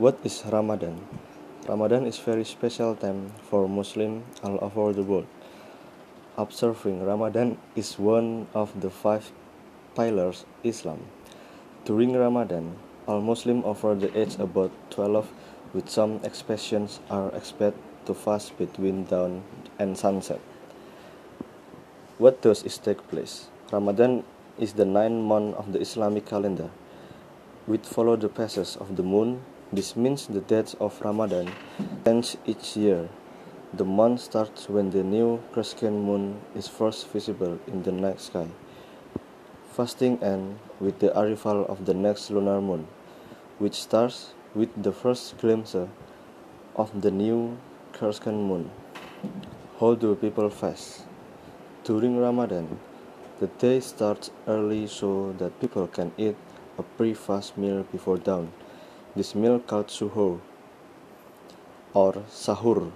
What is Ramadan? Ramadan is very special time for Muslims all over the world. Observing Ramadan is one of the five pillars of Islam. During Ramadan, all Muslims over the age about 12 with some exceptions are expected to fast between dawn and sunset. What does it take place? Ramadan is the ninth month of the Islamic calendar, which follow the passage of the moon this means the dates of Ramadan change each year. The month starts when the new crescent moon is first visible in the night sky. Fasting ends with the arrival of the next lunar moon, which starts with the first glimpse of the new crescent moon. How do people fast? During Ramadan, the day starts early so that people can eat a pre-fast meal before dawn. This meal called suhoor or sahur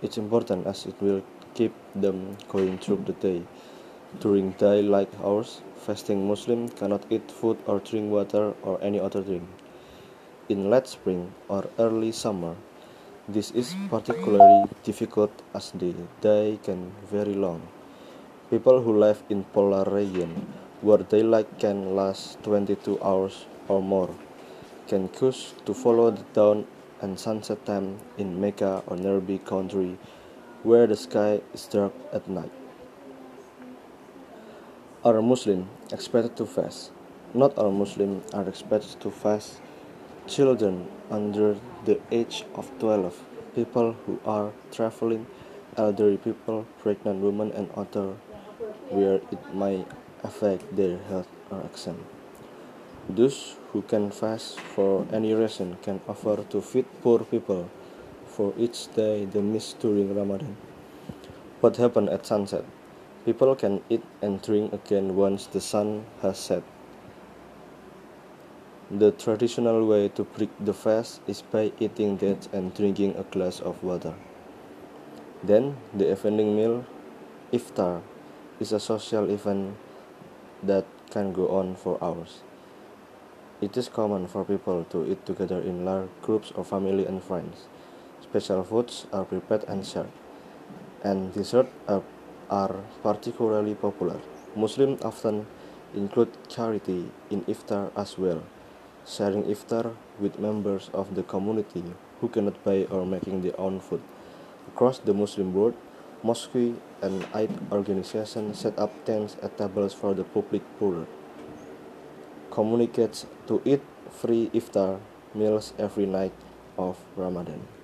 is important as it will keep them going through the day. During daylight hours, fasting Muslim cannot eat food or drink water or any other drink. In late spring or early summer, this is particularly difficult as the day can very long. People who live in polar region where daylight can last 22 hours or more can choose to follow the dawn and sunset time in Mecca or nearby country where the sky is dark at night. Are Muslims expected to fast? Not all Muslims are expected to fast. Children under the age of 12, people who are traveling, elderly people, pregnant women, and others where it may affect their health are exempt. Those who can fast for any reason can offer to feed poor people for each day they miss during Ramadan. What happened at sunset? People can eat and drink again once the sun has set. The traditional way to break the fast is by eating dates and drinking a glass of water. Then, the evening meal, iftar, is a social event that can go on for hours. It is common for people to eat together in large groups of family and friends. Special foods are prepared and shared, and desserts are, particularly popular. Muslims often include charity in iftar as well, sharing iftar with members of the community who cannot buy or making their own food. Across the Muslim world, mosques and aid organizations set up tents and tables for the public poor communicates to eat free iftar meals every night of Ramadan.